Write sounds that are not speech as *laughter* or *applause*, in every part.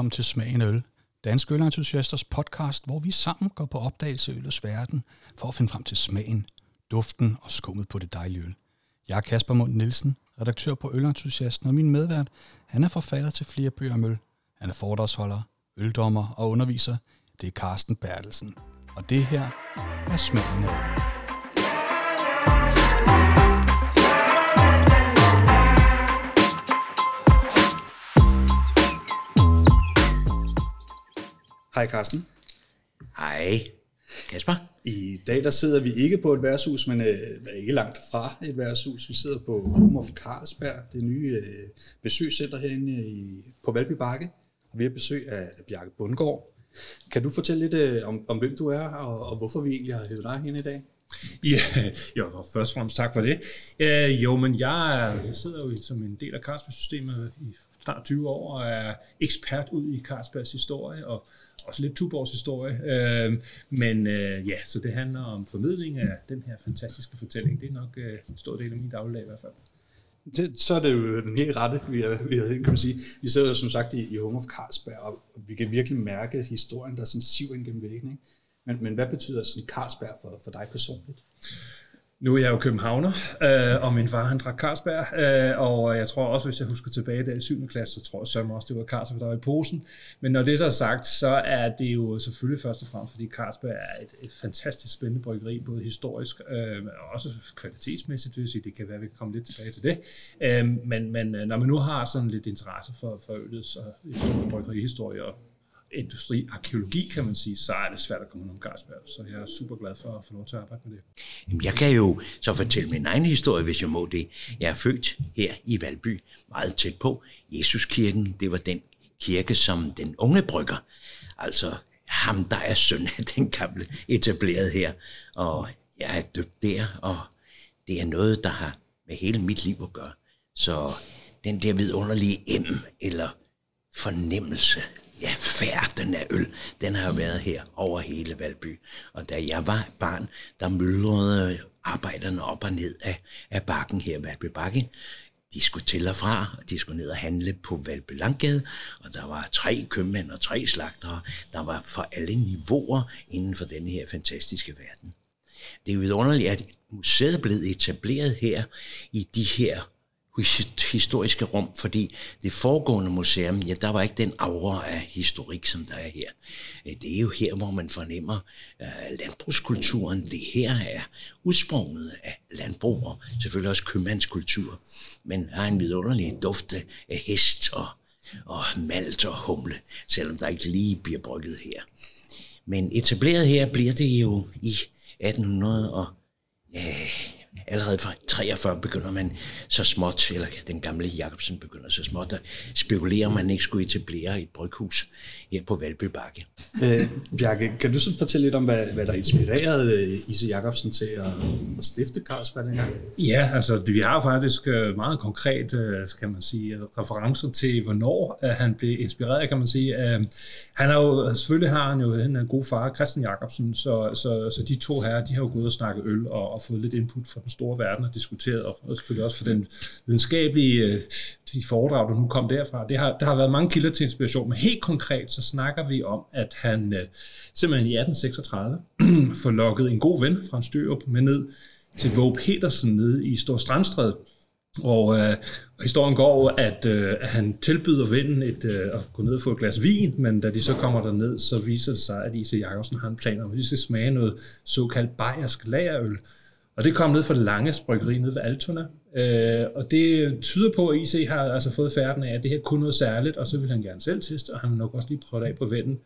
velkommen til Smagen Øl, Danske Ølentusiasters podcast, hvor vi sammen går på opdagelse i ølets verden for at finde frem til smagen, duften og skummet på det dejlige øl. Jeg er Kasper Mund Nielsen, redaktør på Ølentusiasten, og min medvært, han er forfatter til flere bøger om øl. Han er foredragsholder, øldommer og underviser. Det er Carsten Bertelsen. Og det her er Smagen af Øl. Hej Carsten. Hej. Kasper? I dag der sidder vi ikke på et værtshus, men øh, er ikke langt fra et værtshus. Vi sidder på Humor for Carlsberg, det nye øh, besøgscenter herinde i, på Valby Bakke. Og vi har besøg af, af Bjarke Bundgaard. Kan du fortælle lidt øh, om, om, hvem du er, og, og hvorfor vi egentlig har hævet dig hen i dag? Ja, *laughs* jo, først og fremmest tak for det. Uh, jo, men jeg, jeg sidder jo som en del af Carlsberg-systemet i snart 20 år, og er ekspert ud i Carlsbergs historie, og også lidt Tuborgs historie. Øh, men øh, ja, så det handler om formidling af den her fantastiske fortælling. Det er nok øh, en stor del af min dagligdag i hvert fald. Det, så er det jo den helt rette, vi har, vi har kan man sige. Vi sidder jo som sagt i, i Home of Carlsberg, og vi kan virkelig mærke historien, der er sådan siv ind gennem væggen. Ikke? Men, men hvad betyder sådan Carlsberg for, for dig personligt? Nu er jeg jo københavner, øh, og min far han drak Carlsberg, øh, og jeg tror også, hvis jeg husker tilbage der i 7. klasse, så tror jeg sørme også, det var Carlsberg, der var i posen. Men når det så er sagt, så er det jo selvfølgelig først og fremmest, fordi Carlsberg er et, et fantastisk spændende bryggeri, både historisk øh, men også kvalitetsmæssigt, det vil sige, det kan være, at vi kan komme lidt tilbage til det. Øh, men, men øh, når man nu har sådan lidt interesse for, for ølets og bryggerihistorie og industriarkeologi, kan man sige, så er det svært at komme nogen Carlsberg. Så jeg er super glad for at få lov til at arbejde med det. Jamen, jeg kan jo så fortælle min egen historie, hvis jeg må det. Jeg er født her i Valby, meget tæt på. Jesuskirken, det var den kirke, som den unge brygger, altså ham, der er søn af den gamle, etableret her. Og jeg er døbt der, og det er noget, der har med hele mit liv at gøre. Så den der vidunderlige M, eller fornemmelse, ja, færden af øl, den har været her over hele Valby. Og da jeg var barn, der myldrede arbejderne op og ned af, af bakken her, Valby Bakke. De skulle til og fra, og de skulle ned og handle på Valby Langgade, og der var tre købmænd og tre slagtere. Der var for alle niveauer inden for denne her fantastiske verden. Det er vidunderligt, at museet er blevet etableret her i de her historiske rum, fordi det foregående museum, ja, der var ikke den aura af historik, som der er her. Øh, det er jo her, hvor man fornemmer uh, landbrugskulturen. Det her er udsprunget af landbrug, og selvfølgelig også købmandskultur, men har en vidunderlig duft af hest og, og malt og humle, selvom der ikke lige bliver brygget her. Men etableret her bliver det jo i 1800 og ja, allerede fra 43 begynder man så småt, eller den gamle Jacobsen begynder så småt at spekulere, om man ikke skulle etablere et bryghus her på Valby Bakke. Øh, Bjarke, kan du så fortælle lidt om, hvad, hvad der inspirerede øh, Ise Jacobsen til at, at stifte Carlsberg dengang? Ja, altså vi har faktisk øh, meget konkret, øh, kan man sige, referencer til, hvornår han blev inspireret, kan man sige. Han har jo, selvfølgelig har han jo en god far, Christian Jacobsen, så, så, så de to her, de har jo gået og snakket øl og, og fået lidt input fra den store verden og diskuteret, og, og selvfølgelig også for den videnskabelige øh, de foredrag, der nu kom derfra. Det har, der har været mange kilder til inspiration, men helt konkret så snakker vi om, at han øh, simpelthen i 1836 *clears throat* får lukket en god ven fra en Størup med ned til Våge Petersen nede i Stor Strandstræde. Og øh, historien går at øh, han tilbyder vennen et, øh, at gå ned og få et glas vin, men da de så kommer der ned, så viser det sig, at Ise Jacobsen har en plan om, at de skal smage noget såkaldt bayersk lagerøl. Og det kom ned fra Langes lange bryggeri nede ved Altona. Øh, og det tyder på, at IC har altså fået færden af, at det her kunne noget særligt, og så vil han gerne selv teste, og han vil nok også lige prøve det af på vennen.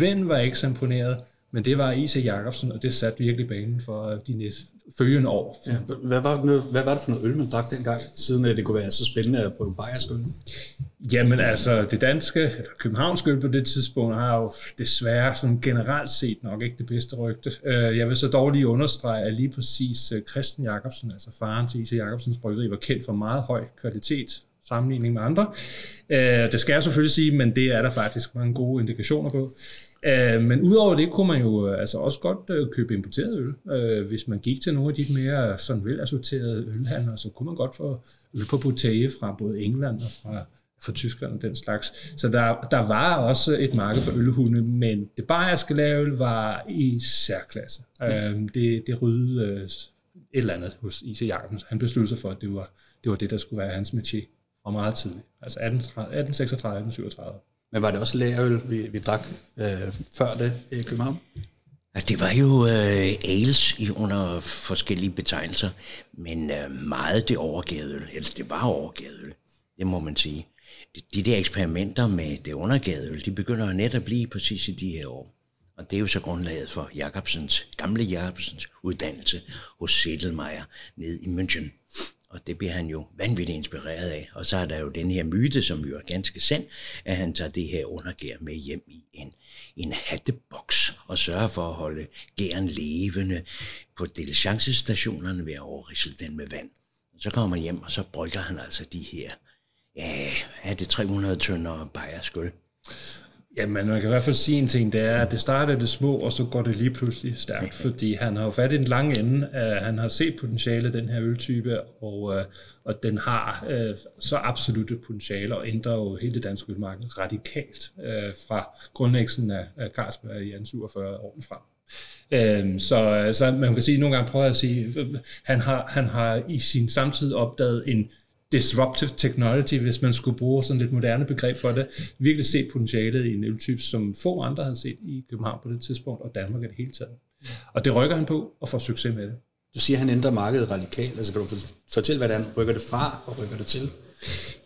Ven var ikke så imponeret, men det var I.C. Jacobsen, og det satte virkelig banen for de næste følgende år. Ja, hvad, var det, hvad var det for noget øl, man drak dengang, siden det kunne være så spændende at prøve bayersk øl? Jamen altså, det danske, eller københavnske øl på det tidspunkt, har jo desværre sådan generelt set nok ikke det bedste rygte. Øh, jeg vil så dog lige understrege, at lige præcis øh, Christian Jacobsen, altså faren til I.C. Jacobsens bryggeri, var kendt for meget høj kvalitet sammenligning med andre. Øh, det skal jeg selvfølgelig sige, men det er der faktisk mange gode indikationer på. Uh, men udover det kunne man jo uh, altså også godt uh, købe importeret øl. Uh, hvis man gik til nogle af de mere sådan velassorterede ølhandler, så kunne man godt få øl på bouteille fra både England og fra fra Tyskland og den slags. Så der, der var også et marked for ølhunde, men det bayerske lavøl var i særklasse. Ja. Det, det ryddede øh, et eller andet hos I.C. Jacobsen. Han besluttede sig for, at det var, det var det, der skulle være hans métier fra meget tidligt. Altså 1836-1837. Men var det også lagerøl, vi, vi drak øh, før det i København? Ja, det var jo øh, ales i under forskellige betegnelser, men øh, meget det overgærede øl. Altså, det var overgærede øl, det må man sige. De, de der eksperimenter med det undergærede øl, de begynder jo net at blive præcis i de her år. Og det er jo så grundlaget for Jacobsens, gamle Jacobsens uddannelse hos Sedelmeier nede i München. Og det bliver han jo vanvittigt inspireret af. Og så er der jo den her myte, som jo er ganske sand, at han tager det her undergær med hjem i en, en hatteboks og sørger for at holde gæren levende på diligencestationerne ved at overrisle den med vand. Så kommer han hjem, og så brygger han altså de her, ja, er det 300 tønder bajerskøl. Jamen, man kan i hvert fald sige en ting, det er, at det starter det små, og så går det lige pludselig stærkt, fordi han har jo fat i den lange ende, uh, han har set potentiale den her øltype, og, uh, og den har uh, så absolutte potentiale, og ændrer jo hele det danske ølmarked radikalt uh, fra grundlæggelsen af, af Carlsberg i 47 år frem. Uh, så, så man kan sige, nogle gange prøver jeg at sige, han har, han har i sin samtid opdaget en disruptive technology, hvis man skulle bruge sådan lidt moderne begreb for det, virkelig set potentialet i en øltype, som få andre havde set i København på det tidspunkt, og Danmark er det hele taget. Og det rykker han på og får succes med det. Du siger, at han ændrer markedet radikalt. Altså kan du fortælle, han rykker det fra og rykker det til?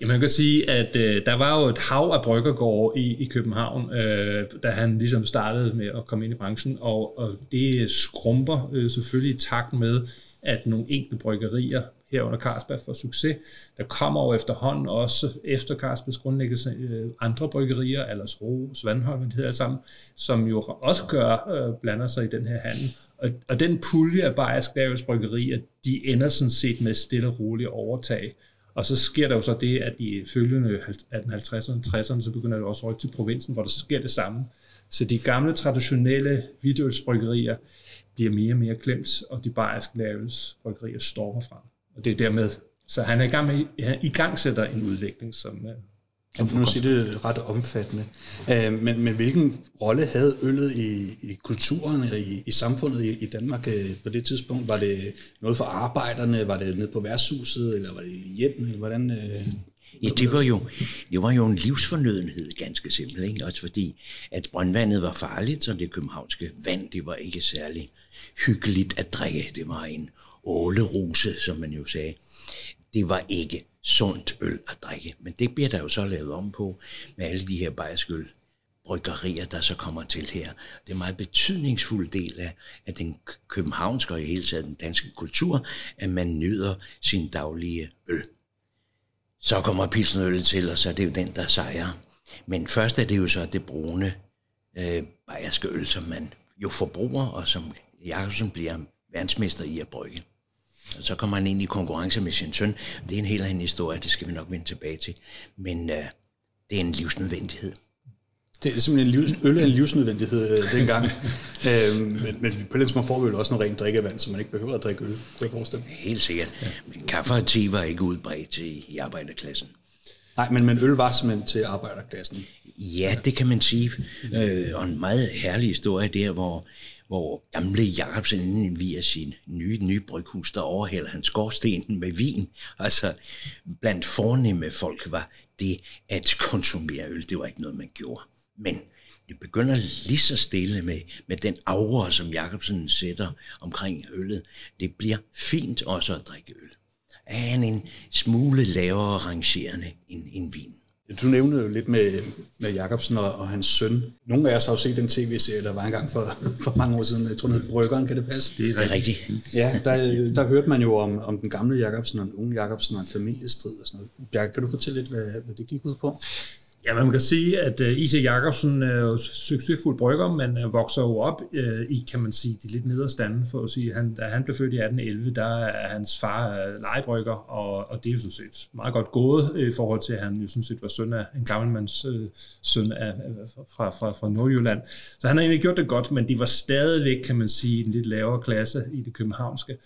Ja, man kan sige, at øh, der var jo et hav af bryggergårde i, i København, øh, da han ligesom startede med at komme ind i branchen, og, og det skrumper øh, selvfølgelig i takt med, at nogle enkelte bryggerier herunder Carlsberg for succes. Der kommer jo efterhånden også efter Carlsbergs grundlæggelse øh, andre bryggerier, Ro, Svandholm, det hedder sammen, som jo også gør, øh, blander sig i den her handel. Og, og den pulje af Bayersk Lavels bryggerier, de ender sådan set med stille og roligt overtag. Og så sker der jo så det, at i følgende 1850'erne, 60'erne, så begynder det også at rykke til provinsen, hvor der sker det samme. Så de gamle, traditionelle hvidølsbryggerier bliver mere og mere klemt, og de bayerske laves bryggerier står frem. Og det er dermed, så han er i gang med, han i gang sætter en udvikling, som, øh, som kan man sige, det er ret omfattende. Uh, men, men hvilken rolle havde øllet i, i kulturen og i, i samfundet i, i Danmark uh, på det tidspunkt? Var det noget for arbejderne? Var det nede på værtshuset? Eller var det hjem? Eller hvordan, uh, Ja, det var, jo, det var jo en livsfornødenhed, ganske simpelt. Ikke? Også fordi, at brøndvandet var farligt, så det københavnske vand, det var ikke særlig hyggeligt at drikke. Det var en åleruse, som man jo sagde. Det var ikke sundt øl at drikke, men det bliver der jo så lavet om på med alle de her bajerskyld bryggerier, der så kommer til her. Det er en meget betydningsfuld del af, af den københavnske og i hele taget den danske kultur, at man nyder sin daglige øl. Så kommer pilsnerøl til, og så er det jo den, der sejrer. Men først er det jo så det brune øh, bajerske øl, som man jo forbruger, og som Jacobsen bliver verdensmester i at brygge. Så kommer han ind i konkurrence med sin søn. Det er en helt anden historie, det skal vi nok vende tilbage til. Men uh, det er en livsnødvendighed. Det er simpelthen en livs, øl er en livsnødvendighed øh, dengang. *laughs* øhm, men, men på den måde får vi jo også noget rent drikkevand, så man ikke behøver at drikke øl. Det er Helt sikkert. Ja. Men kaffe og te var ikke udbredt til i arbejderklassen. Nej, men, men øl var simpelthen til arbejderklassen. Ja, det kan man sige. Øh, og en meget herlig historie der, hvor hvor gamle Jacobsen inden via sin nye, nye bryghus, der overhælder hans skorstenen med vin. Altså, blandt fornemme folk var det at konsumere øl, det var ikke noget, man gjorde. Men det begynder lige så stille med, med den aura, som Jacobsen sætter omkring øllet. Det bliver fint også at drikke øl. Er han en smule lavere rangerende end, end vin. Du nævnte jo lidt med, med Jacobsen og, og hans søn. Nogle af os har jo set den tv-serie, der var engang for, *laughs* for mange år siden. Jeg tror, den hed Bryggeren, kan det passe? Det er rigtigt. Ja, der, der hørte man jo om, om den gamle Jacobsen og den unge Jacobsen og en familiestrid og sådan noget. Bjarke, kan du fortælle lidt, hvad, hvad det gik ud på? Ja, man kan sige, at øh, I.C. Jacobsen øh, er jo succesfuld brygger, men øh, vokser jo op i, kan man sige, de lidt nederstande, for at sige, han, da han blev født i 1811, der er hans far legebrygger, og, og det er jo sådan set meget godt gået i forhold til, at han jo sådan set var søn af en gammelmands søn af, fra, fra, fra Nordjylland. Så han har egentlig gjort det godt, men de var stadigvæk, kan man sige, en lidt lavere klasse i det københavnske.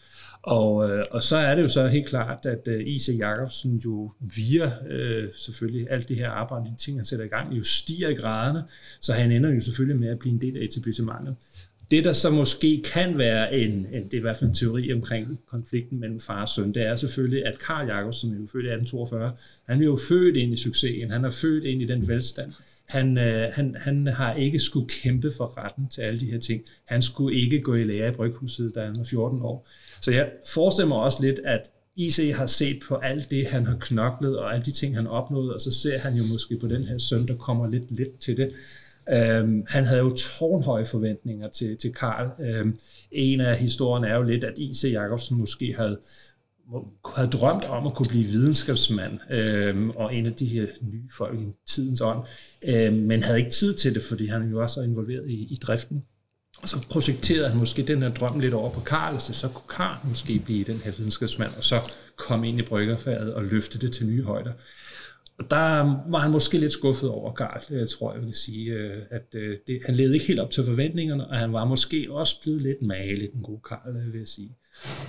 Og, øh, og så er det jo så helt klart, at øh, I.C. Jacobsen jo via øh, selvfølgelig alt det her arbejde, ting, han sætter i gang, jo stiger i graderne, så han ender jo selvfølgelig med at blive en del af etablissementet. Det, der så måske kan være en, en det er i hvert fald en teori omkring konflikten mellem far og søn, det er selvfølgelig, at Karl Jacobsen, er jo født i 1842, han er jo født ind i succesen, han er født ind i den velstand, han, øh, han, han har ikke skulle kæmpe for retten til alle de her ting. Han skulle ikke gå i lære i bryghuset, da han var 14 år. Så jeg forestiller mig også lidt, at IC har set på alt det, han har knoklet, og alle de ting, han opnåede, og så ser han jo måske på den her søn, der kommer lidt lidt til det. Øhm, han havde jo tårnhøje forventninger til, til Karl. Øhm, en af historierne er jo lidt, at I.C. Jacobsen måske havde, havde drømt om at kunne blive videnskabsmand, øhm, og en af de her nye folk i tidens ånd, øhm, men havde ikke tid til det, fordi han jo også er involveret i, i driften og så projekterede han måske den her drøm lidt over på Karl, så, så kunne Karl måske blive den her videnskabsmand, og så komme ind i bryggerfaget og løfte det til nye højder. Og der var han måske lidt skuffet over Karl, øh, tror jeg vil sige, øh, at øh, det, han levede ikke helt op til forventningerne, og han var måske også blevet lidt malet, den gode Karl, vil jeg sige.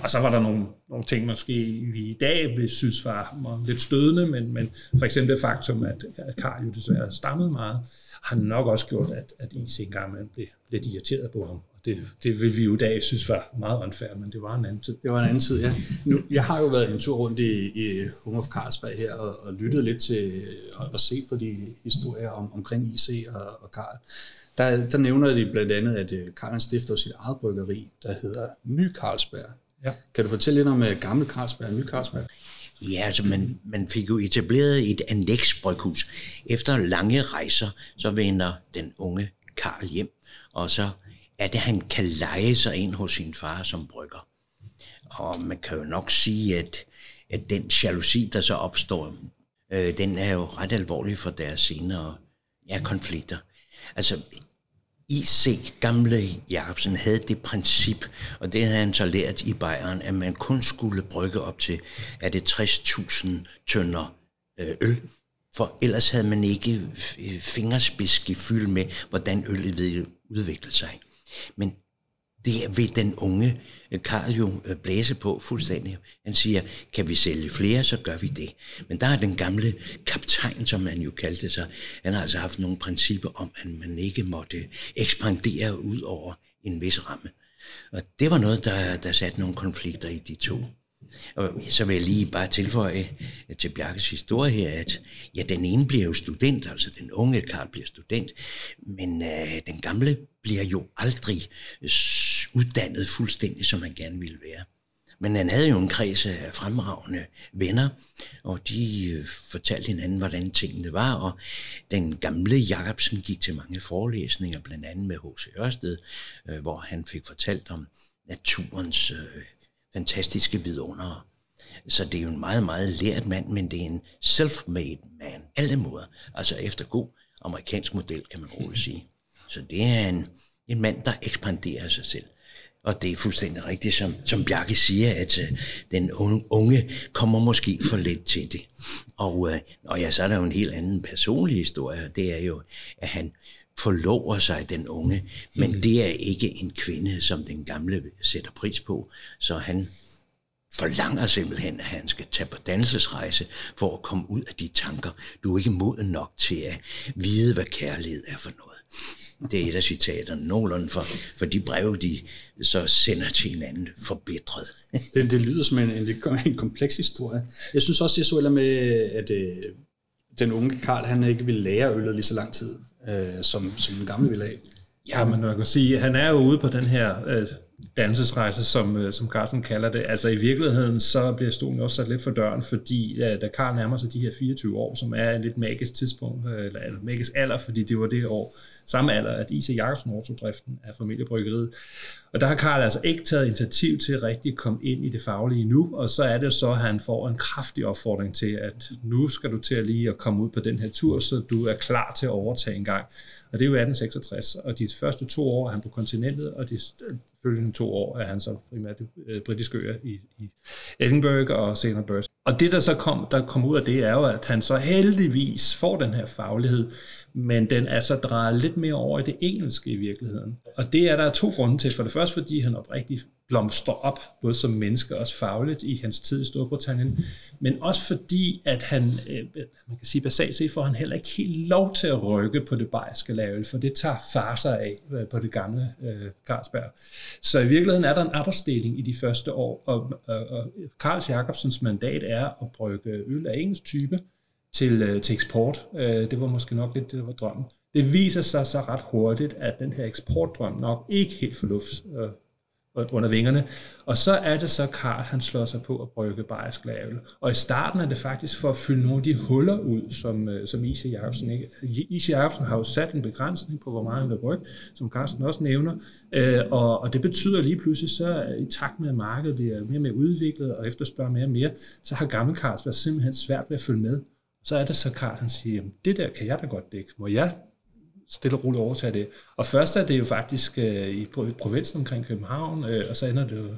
Og så var der nogle, nogle ting, måske vi i dag vil synes var, var lidt stødende, men, men for eksempel det faktum, at, at Karl jo desværre stammede meget, har nok også gjort, at, at IC engang blev lidt irriteret på ham. Og det, det vil vi jo i dag synes var meget unfair, men det var en anden tid. Det var en anden tid, ja. Nu, jeg har jo været en tur rundt i, i Home of Carlsberg her og, og lyttet lidt til og, og set på de historier om, omkring IC og, og Karl. Der, der nævner de blandt andet, at Karl øh, stifter sit eget bryggeri, der hedder Ny Carlsberg. Ja. Kan du fortælle lidt om uh, gammel Carlsberg og Ny Carlsberg? Ja, altså man, man fik jo etableret et anlægsbryghus. Efter lange rejser, så vender den unge Karl hjem, og så er det, han kan lege sig ind hos sin far som brygger. Og man kan jo nok sige, at, at den jalousi, der så opstår, øh, den er jo ret alvorlig for deres senere ja, konflikter. Altså, I.C. Gamle Jacobsen havde det princip, og det havde han så lært i Bayern, at man kun skulle brygge op til, at det 60.000 tønder øh, øl, for ellers havde man ikke øh, fingerspidsgefyld med, hvordan øllet ville udvikle sig. Men det vil den unge øh, Karl jo øh, blæse på fuldstændig. Han siger, kan vi sælge flere, så gør vi det. Men der er den gamle kaptajn, som man jo kaldte sig, han har altså haft nogle principper om, at man ikke måtte ekspandere ud over en vis ramme. Og det var noget, der, der satte nogle konflikter i de to. Og så vil jeg lige bare tilføje øh, til Bjarkes historie her, at ja, den ene bliver jo student, altså den unge Karl bliver student, men øh, den gamle bliver jo aldrig uddannet fuldstændig, som han gerne ville være. Men han havde jo en kreds af fremragende venner, og de øh, fortalte hinanden, hvordan tingene var, og den gamle Jacobsen gik til mange forelæsninger, blandt andet med H.C. Ørsted, øh, hvor han fik fortalt om naturens øh, fantastiske vidunder. Så det er jo en meget, meget lært mand, men det er en self-made man, alle måder. Altså efter god amerikansk model, kan man roligt sige. Så det er en, en mand, der ekspanderer sig selv. Og det er fuldstændig rigtigt, som, som Bjarke siger, at uh, den unge, unge kommer måske for let til det. Og, uh, og ja, så er der jo en helt anden personlig historie, det er jo, at han forlover sig den unge, men mm. det er ikke en kvinde, som den gamle sætter pris på, så han forlanger simpelthen, at han skal tage på dannelsesrejse for at komme ud af de tanker. Du er ikke moden nok til at vide, hvad kærlighed er for noget. Det er et af citaterne, nogenlunde for, for de breve, de så sender til hinanden forbedret. det, det lyder som en, en, en kompleks historie. Jeg synes også, jeg så med, at øh, den unge Karl, han ikke ville lære øllet lige så lang tid, øh, som, som den gamle ville have. Ja, men man kan sige, han er jo ude på den her øh, dannelsesrejse, som, øh, som Carsten kalder det. Altså i virkeligheden, så bliver stolen også sat lidt for døren, fordi øh, da Karl nærmer sig de her 24 år, som er et lidt magisk tidspunkt, øh, eller, eller magisk alder, fordi det var det år, samme alder, at I.C. Jacobsen overtog driften af familiebryggeriet. Og der har Karl altså ikke taget initiativ til at rigtig komme ind i det faglige nu, og så er det så, at han får en kraftig opfordring til, at nu skal du til at lige at komme ud på den her tur, så du er klar til at overtage en gang. Og det er jo 1866, og de første to år er han på kontinentet, og de øh, følgende to år er han så primært øh, britiske øer i, i Edinburgh og senere Burst. Og det, der så kom, der kom ud af det, er jo, at han så heldigvis får den her faglighed, men den er så drejet lidt mere over i det engelske i virkeligheden. Og det er der to grunde til. For det første, fordi han oprigtigt blomstrer op, både som menneske og også fagligt i hans tid i Storbritannien, men også fordi, at han, øh, man kan sige basalt set, får han heller ikke helt lov til at rykke på det bayerske lavel, for det tager far sig af øh, på det gamle øh, Carlsberg. Så i virkeligheden er der en arbejdsdeling i de første år, og, og, og Karls Jacobsens mandat er at brygge øl af engelsk type til, øh, til eksport. Øh, det var måske nok lidt det, der var drømmen. Det viser sig så ret hurtigt, at den her eksportdrøm nok ikke helt får luft, øh, under vingerne. Og så er det så Karl, han slår sig på at brygge bayersk lavel. Og i starten er det faktisk for at fylde nogle af de huller ud, som, øh, som I.C. Jacobsen ikke... I.C. Jacobsen har jo sat en begrænsning på, hvor meget han vil brygge, som Carsten også nævner. Øh, og, og det betyder lige pludselig, så i takt med, at markedet bliver mere og mere udviklet og efterspørger mere og mere, så har gammel Carlsberg simpelthen svært ved at følge med. Så er det så Karl, han siger, det der kan jeg da godt dække. Må jeg stille og roligt overtage det. Og først er det jo faktisk øh, i provinsen omkring København, øh, og så ender det jo,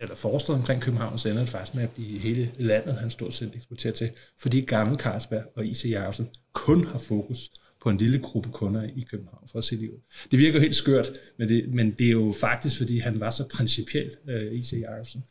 eller forstået omkring København, så ender det faktisk med at blive hele landet, han stort set eksporterer til, fordi gamle Carlsberg og I.C. Jacobsen kun har fokus på en lille gruppe kunder i København, for at se det ud. Det virker helt skørt, men det, men det er jo faktisk, fordi han var så principiel, øh, I.C. Jacobsen.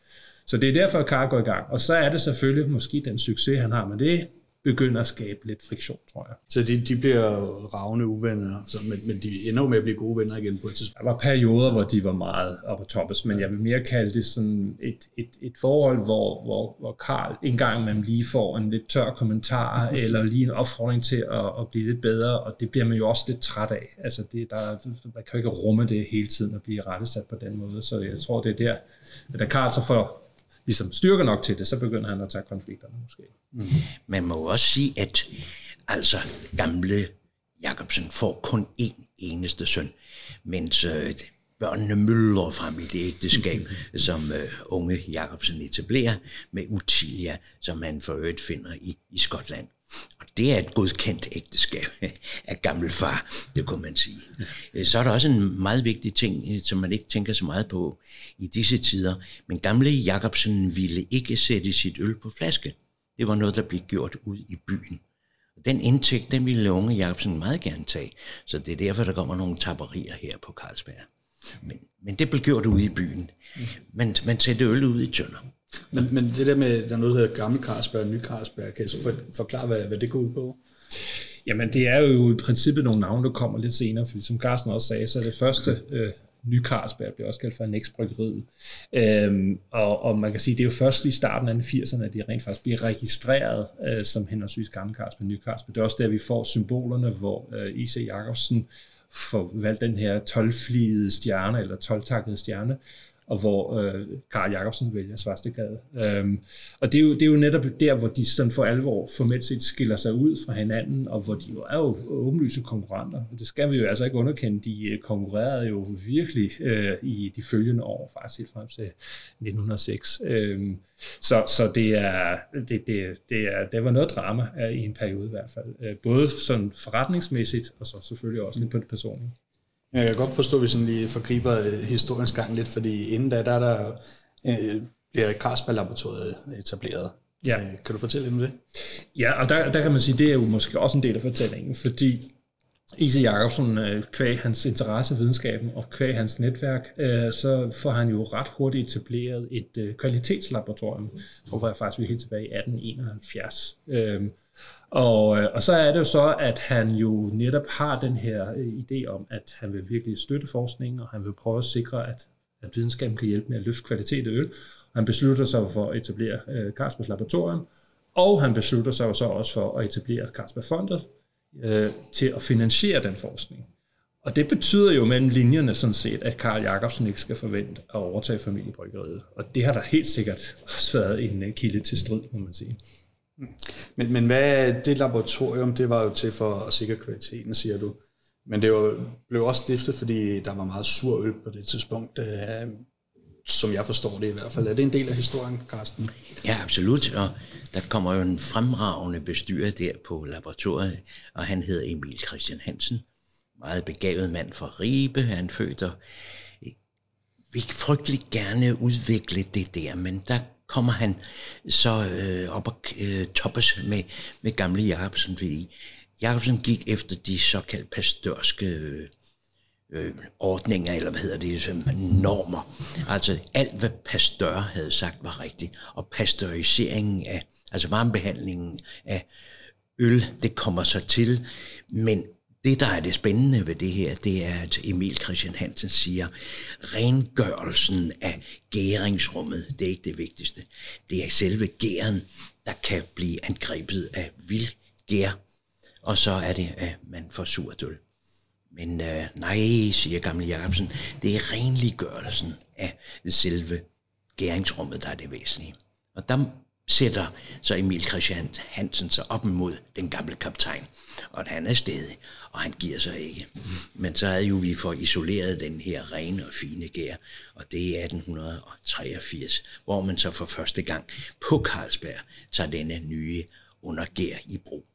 Så det er derfor, at Karl går i gang. Og så er det selvfølgelig måske den succes, han har med det, begynder at skabe lidt friktion, tror jeg. Så de, de bliver ravne uvenner, så, men, men de ender jo med at blive gode venner igen på et tidspunkt. Der var perioder, hvor de var meget op på toppes, men jeg vil mere kalde det sådan et, et, et forhold, hvor, hvor, hvor Karl en gang imellem lige får en lidt tør kommentar, eller lige en opfordring til at, at blive lidt bedre, og det bliver man jo også lidt træt af. Altså det, der, man kan jo ikke rumme det hele tiden at blive rettesat på den måde, så jeg tror, det er der, at da Karl så får ligesom styrker nok til det, så begynder han at tage konflikterne måske. Mm. Man må også sige, at altså gamle Jacobsen får kun én eneste søn, mens øh, børnene møller frem i det ægteskab, *laughs* som øh, unge Jacobsen etablerer med Utilia, som man for øvrigt finder i, i Skotland. Og det er et godkendt ægteskab *laughs* af gammel far, det kunne man sige. Øh, så er der også en meget vigtig ting, øh, som man ikke tænker så meget på i disse tider. Men gamle Jacobsen ville ikke sætte sit øl på flaske. Det var noget, der blev gjort ud i byen. Den indtægt, den ville unge Jacobsen meget gerne tage. Så det er derfor, der kommer nogle tapperier her på Carlsberg. Men, men det blev gjort ude i byen. Man, man sætter øl ud i tønder. Men, men det der med, der er noget, der hedder gammel Carlsberg og ny Carlsberg, kan jeg så forklare, hvad, hvad det går ud på? Jamen, det er jo i princippet nogle navne, der kommer lidt senere, fordi som Carsten også sagde, så er det første øh, ny Carlsberg, bliver også kaldt for Nex-bryggeriet. Øhm, og, og man kan sige, det er jo først i starten af 80'erne, at de rent faktisk bliver registreret øh, som henholdsvis gamle Carlsberg og ny Carlsberg. Det er også der, vi får symbolerne, hvor øh, I.C. Jacobsen får valgt den her 12-fligede stjerne, eller 12-takkede stjerne, og hvor øh, Karl Jacobsen vælger Svarstegade. Øhm, og det er, jo, det er jo netop der, hvor de sådan for alvor formelt set skiller sig ud fra hinanden, og hvor de jo er jo åbenlyse konkurrenter. Og det skal vi jo altså ikke underkende. De øh, konkurrerede jo virkelig øh, i de følgende år, faktisk helt frem til 1906. Øhm, så, så det, er, det, det, det, er, det var noget drama øh, i en periode i hvert fald. Øh, både sådan forretningsmæssigt, og så selvfølgelig også lidt på det personlige. Jeg kan godt forstå, at vi sådan lige forgriber øh, historiens gang lidt, fordi inden da, der er der øh, bliver Carlsberg-laboratoriet etableret. Ja. Øh, kan du fortælle lidt om det? Ja, og der, der kan man sige, det er jo måske også en del af fortællingen, fordi Ise Jacobsen, øh, kvæg hans interesse i videnskaben og kvæg hans netværk, så får han jo ret hurtigt etableret et kvalitetslaboratorium. Jeg tror jeg faktisk, vi er helt tilbage i 1871. Og, øh, og så er det jo så, at han jo netop har den her øh, idé om, at han vil virkelig støtte forskningen, og han vil prøve at sikre, at, at videnskaben kan hjælpe med at løfte kvalitet af øl. Og han beslutter sig for at etablere øh, Carlsbergs Laboratorium, og han beslutter sig så også for at etablere Carlsberg Fondet øh, til at finansiere den forskning. Og det betyder jo mellem linjerne sådan set, at Karl Jacobsen ikke skal forvente at overtage familiebryggeriet. Og det har der helt sikkert også været en øh, kilde til strid, må man sige. Mm. Men, men hvad det laboratorium, det var jo til for at sikre kvaliteten, siger du. Men det var, blev også stiftet, fordi der var meget sur øl på det tidspunkt, øh, som jeg forstår det i hvert fald. Er det en del af historien, Carsten? Ja, absolut. Og der kommer jo en fremragende bestyrer der på laboratoriet, og han hedder Emil Christian Hansen. Meget begavet mand fra Ribe, han født og vil frygtelig gerne udvikle det der, men der kommer han så øh, op og øh, toppes med, med gamle Jacobsen, fordi Jacobsen gik efter de såkaldte pastørske øh, øh, ordninger, eller hvad hedder det, normer. Altså alt, hvad Pasteur havde sagt, var rigtigt. Og pasteuriseringen af, altså varmebehandlingen af øl, det kommer så til. Men det, der er det spændende ved det her, det er, at Emil Christian Hansen siger, rengørelsen af gæringsrummet, det er ikke det vigtigste. Det er selve gæren, der kan blive angrebet af vildgær, og så er det, at man får surt øl. Men øh, nej, siger gamle Jacobsen, det er renliggørelsen af selve gæringsrummet, der er det væsentlige. Og der sætter så Emil Christian Hansen sig op mod den gamle kaptajn. Og han er stedig, og han giver sig ikke. Men så havde jo vi for isoleret den her rene og fine gær, og det er 1883, hvor man så for første gang på Carlsberg tager denne nye undergær i brug.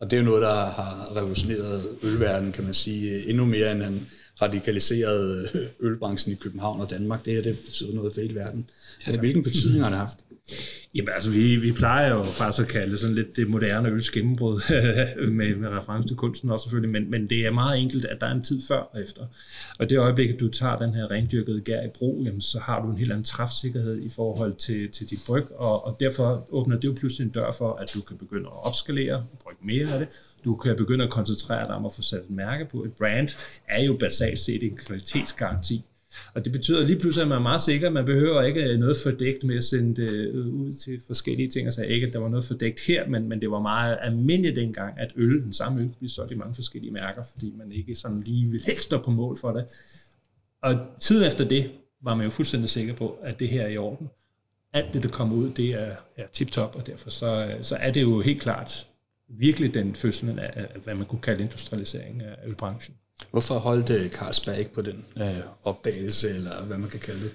Og det er jo noget, der har revolutioneret ølverdenen, kan man sige, endnu mere end en radikaliseret ølbranchen i København og Danmark. Det her det betyder noget for hele verden. Hvilken betydning har det haft? Jamen altså, vi, vi plejer jo faktisk at kalde det sådan lidt det moderne øls gennembrud *laughs* med, med reference til kunsten også selvfølgelig, men, men det er meget enkelt, at der er en tid før og efter. Og det øjeblik, at du tager den her rendyrkede gær i brug, jamen, så har du en helt anden træfsikkerhed i forhold til, til dit bryg, og, og derfor åbner det jo pludselig en dør for, at du kan begynde at opskalere og brygge mere af det, du kan begynde at koncentrere dig om at få sat et mærke på. Et brand er jo basalt set en kvalitetsgaranti. Og det betyder lige pludselig, at man er meget sikker, man behøver ikke øh, noget fordækt med at sende det øh, ud til forskellige ting. Altså ikke, at der var noget fordækt her, men, men det var meget almindeligt dengang, at øl, den samme øl, blev solgt i mange forskellige mærker, fordi man ikke sådan lige ville helt stå på mål for det. Og tiden efter det var man jo fuldstændig sikker på, at det her er i orden. Alt det, der kommer ud, det er, er tip-top, og derfor så, øh, så er det jo helt klart virkelig den fødsel af, af, hvad man kunne kalde industrialisering af ølbranchen. Hvorfor holdt øh, Carlsberg ikke på den øh, opdagelse, eller hvad man kan kalde det?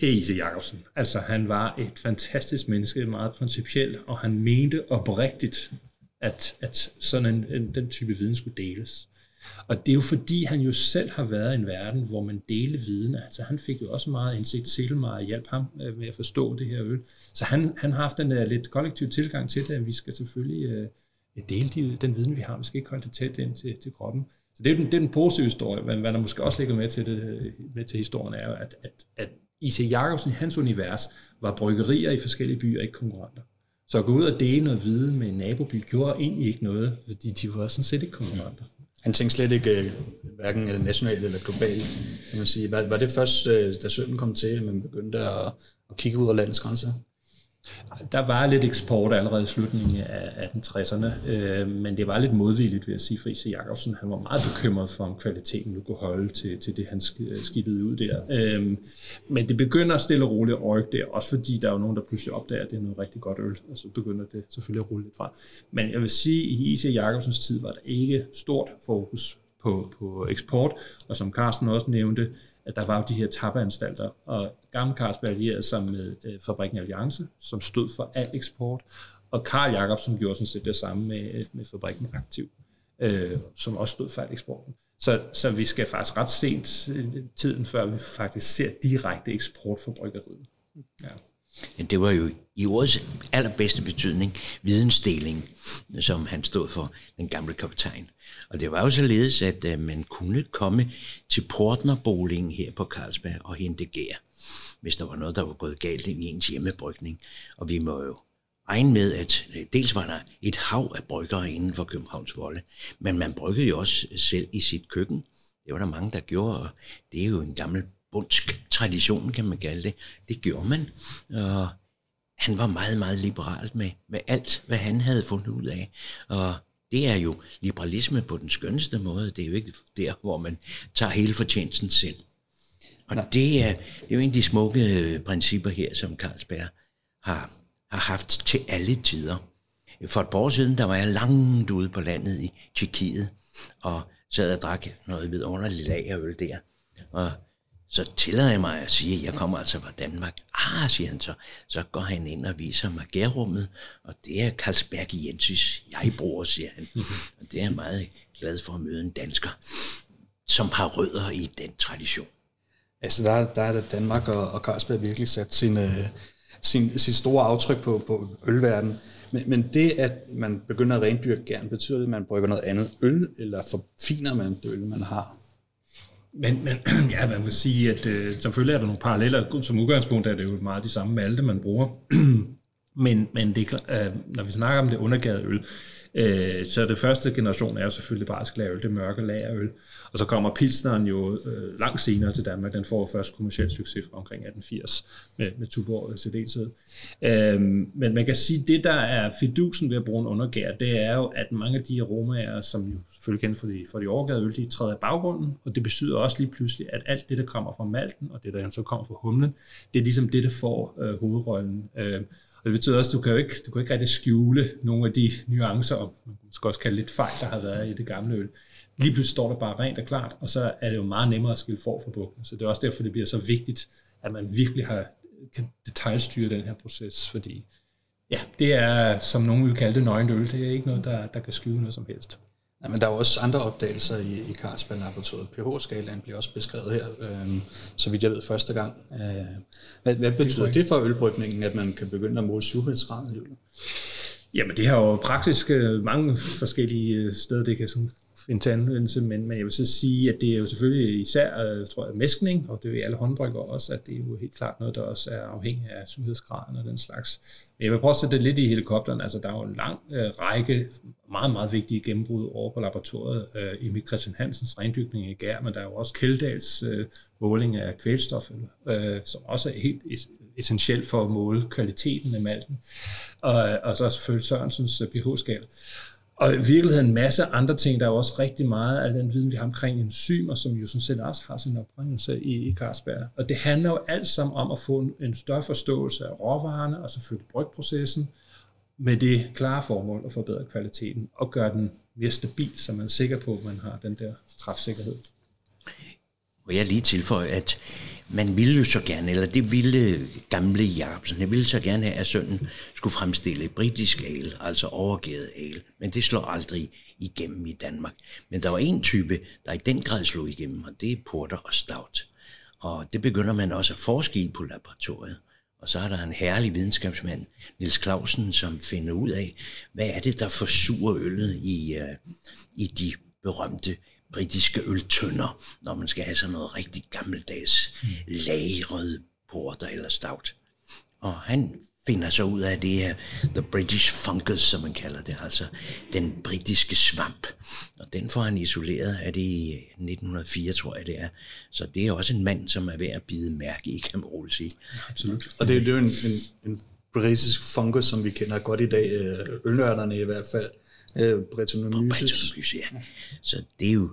Det er Ise Jacobsen. Altså, han var et fantastisk menneske, meget principielt, og han mente oprigtigt, at, at sådan en, en, den type viden skulle deles. Og det er jo fordi, han jo selv har været i en verden, hvor man delte viden. Altså, han fik jo også meget indsigt. Silmar hjælp ham øh, med at forstå det her øl. Så han, han har haft den der lidt kollektiv tilgang til det, at vi skal selvfølgelig øh, dele de, den viden, vi har. Vi skal ikke holde det tæt ind til, til kroppen. Så det er, den, det er den positive historie, men hvad der måske også ligger med til, det, med til historien, er jo, at, at, at I.C. Jacobsen i hans univers var bryggerier i forskellige byer, ikke konkurrenter. Så at gå ud og dele noget viden med en naboby gjorde egentlig ikke noget, fordi de var sådan set ikke konkurrenter. Han tænkte slet ikke øh, hverken eller nationalt eller globalt, kan man sige. Var, var det først, øh, da sønnen kom til, at man begyndte at, at kigge ud over landets grænser? Der var lidt eksport allerede i slutningen af 1860'erne, øh, men det var lidt modvilligt, vil jeg sige, Friese Jacobsen. Han var meget bekymret for, om kvaliteten nu kunne holde til, til det, han øh, skibbede ud der. Øh, men det begynder stille og roligt at rykke der, også fordi der er jo nogen, der pludselig opdager, at det er noget rigtig godt øl, og så begynder det selvfølgelig at rulle lidt fra. Men jeg vil sige, at i I.C. Jacobsens tid var der ikke stort fokus på, på eksport, og som Carsten også nævnte, at der var jo de her tappeanstalter, og Gamle Carlsberg allierede sig med øh, Fabrikken Alliance, som stod for al eksport, og Karl Jacobsen gjorde sådan set det samme med, øh, med Fabrikken Aktiv, øh, som også stod for al eksporten. Så, så vi skal faktisk ret sent øh, tiden, før vi faktisk ser direkte eksport for bryggeriet. Ja. Ja, det var jo i ordets allerbedste betydning vidensdeling, som han stod for, den gamle kaptajn. Og det var jo således, at uh, man kunne komme til portnerboligen her på Carlsberg og hente gær, hvis der var noget, der var gået galt i ens hjemmebrygning. Og vi må jo regne med, at øh, dels var der et hav af bryggere inden for Københavns Volde, men man bryggede jo også selv i sit køkken. Det var der mange, der gjorde, og det er jo en gammel bundsk tradition, kan man kalde det. Det gjorde man. Og han var meget, meget liberalt med, med alt, hvad han havde fundet ud af. Og det er jo liberalisme på den skønneste måde. Det er jo ikke der, hvor man tager hele fortjenesten selv. Og det er, det er jo en af de smukke principper her, som Carlsberg har, har haft til alle tider. For et par år siden, der var jeg langt ude på landet i Tjekkiet, og sad og drak noget vidunderligt lagerøl der. Og så tillader jeg mig at sige, at jeg kommer altså fra Danmark. Ah, siger han så. Så går han ind og viser mig gærrummet, og det er Carlsberg Jensis, jeg bruger, siger han. Og det er jeg meget glad for at møde en dansker, som har rødder i den tradition. Altså der, der er det Danmark og, og Carlsberg virkelig sat sin, uh, sin, sin store aftryk på, på ølverdenen. Men, men det, at man begynder at rendyrke gern, betyder det, at man brygger noget andet øl, eller forfiner man det øl, man har? Men, men *clears throat* ja, man kan sige, at øh, selvfølgelig er der nogle paralleller. Som udgangspunkt er det jo meget de samme malte, man bruger. *clears throat* men men det, øh, når vi snakker om det undergade øl, øh, så det første generation er jo selvfølgelig bare lagerøl, det mørke lagerøl. Og så kommer Pilsneren jo øh, langt senere til Danmark. Den får først kommersiel succes omkring 1880 med, med Tuborg til deltid. Øh, men man kan sige, at det, der er fidusen ved at bruge en undergær, det er jo, at mange af de aromaer, som jo selvfølgelig kendt for de, for de overgade øl, de træder i baggrunden, og det betyder også lige pludselig, at alt det, der kommer fra malten, og det, der så kommer fra humlen, det er ligesom det, der får øh, hovedrollen. Øh, og det betyder også, at du kan jo ikke, du kan ikke rigtig skjule nogle af de nuancer, og man skal også kalde lidt fejl, der har været i det gamle øl. Lige pludselig står der bare rent og klart, og så er det jo meget nemmere at skille for for bukken. Så det er også derfor, det bliver så vigtigt, at man virkelig har, kan detaljstyre den her proces, fordi ja, det er, som nogen vil kalde det, nøgent øl. Det er ikke noget, der, der kan skjule noget som helst. Ja, men der er også andre opdagelser i, i Carlsberg-laboratoriet. pH-skalaen bliver også beskrevet her, øh, så vidt jeg ved første gang. Øh, hvad, hvad betyder det for ølbrygningen, at man kan begynde at måle surhedsgraden i øllet? Jamen det har jo praktisk øh, mange forskellige øh, steder, det kan sådan finde til anvendelse, men, men jeg vil så sige, at det er jo selvfølgelig især, øh, tror jeg, mæskning, og det er jo i alle håndbrygger også, at det er jo helt klart noget, der også er afhængig af surhedsgraden og den slags. Men jeg vil prøve at sætte det lidt i helikopteren. Altså, der er jo en lang øh, række meget, meget vigtige gennembrud over på laboratoriet. Øh, Emil Christian Hansens rendykning i Gær, men der er jo også Kældals øh, måling af kvælstof, øh, som også er helt essentielt for at måle kvaliteten af malten. Og, og så selvfølgelig Sørensens øh, pH-skala. Og i virkeligheden en masse andre ting. Der er jo også rigtig meget af den viden, vi har omkring enzymer, som jo sådan set også har sin oprindelse i, i Carlsberg. Og det handler jo alt sammen om at få en, en større forståelse af råvarerne og selvfølgelig brygprocessen, med det klare formål at forbedre kvaliteten og gøre den mere stabil, så man er sikker på, at man har den der træfsikkerhed. Og jeg lige tilføje, at man ville jo så gerne, eller det ville gamle Jacobsen, han ville så gerne have, at sønnen skulle fremstille britisk ale, altså overgæret ale. Men det slår aldrig igennem i Danmark. Men der var en type, der i den grad slog igennem, og det er porter og stout. Og det begynder man også at forske i på laboratoriet. Og så er der en herlig videnskabsmand, Nils Clausen, som finder ud af, hvad er det, der forsurer øllet i, uh, i de berømte britiske øltønder, når man skal have sådan noget rigtig gammeldags mm. lagret porter eller stout. Og han finder så ud af det her The British Fungus, som man kalder det, altså den britiske svamp. Og den får han isoleret af det i 1904, tror jeg det er. Så det er også en mand, som er ved at bide mærke i, kan man roligt sige. Absolut. Og det, det er jo en, en, en britisk fungus, som vi kender godt i dag, øh, ølnørderne i hvert fald. Øh, Brettanomyces. ja. Så det er jo